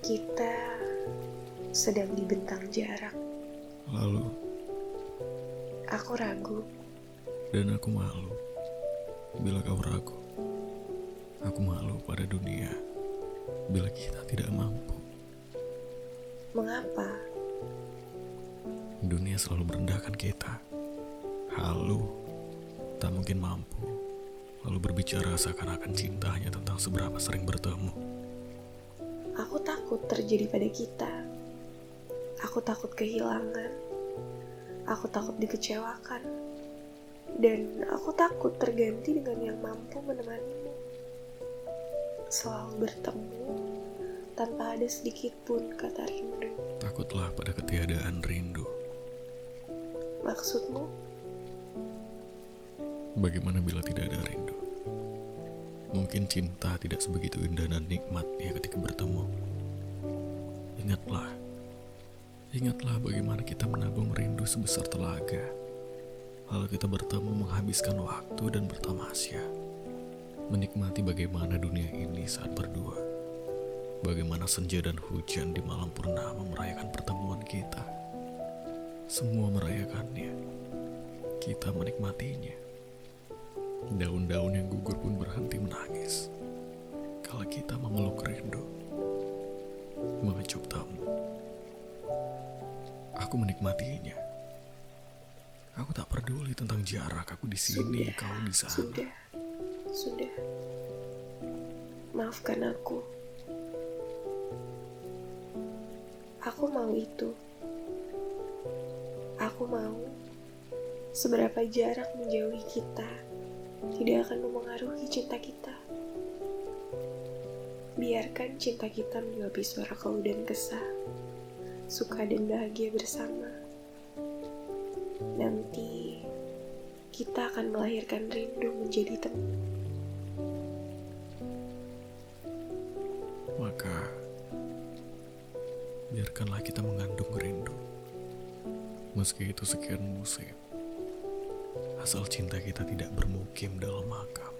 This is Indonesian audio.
Kita sedang dibentang jarak. Lalu, Aku ragu. dan aku malu. Bila kau ragu, aku malu pada dunia. Bila kita tidak mampu, Mengapa? dunia selalu merendahkan kita. Halu, tak mungkin mampu. Lalu berbicara seakan-akan cintanya tentang seberapa sering bertemu. Aku takut terjadi pada kita. Aku takut kehilangan. Aku takut dikecewakan. Dan aku takut terganti dengan yang mampu menemanimu. Selalu bertemu tanpa ada sedikit pun kata rindu. Takutlah pada ketiadaan rindu. Maksudmu? Bagaimana bila tidak ada rindu? Mungkin cinta tidak sebegitu indah dan nikmatnya ketika bertemu. Ingatlah, ingatlah bagaimana kita menabung rindu sebesar telaga. Lalu kita bertemu menghabiskan waktu dan bertamasya. Menikmati bagaimana dunia ini saat berdua. Bagaimana senja dan hujan di malam purnama merayakan pertemuan kita. Semua merayakannya. Kita menikmatinya. Daun-daun yang gugur pun berhenti menangis. Kalau kita memeluk rindu, mengecup tamu. Aku menikmatinya. Aku tak peduli tentang jarak. Aku di sini, Sudah, kau di sana. Sudah, sudah. Maafkan aku. Aku mau itu. Aku mau seberapa jarak menjauhi kita tidak akan memengaruhi cinta kita. Biarkan cinta kita menyuapi suara keluh dan kesah, suka dan bahagia bersama. Nanti kita akan melahirkan rindu menjadi temu. Maka, biarkanlah kita mengandung rindu. Meski itu sekian musim, asal cinta kita tidak bermukim dalam makam.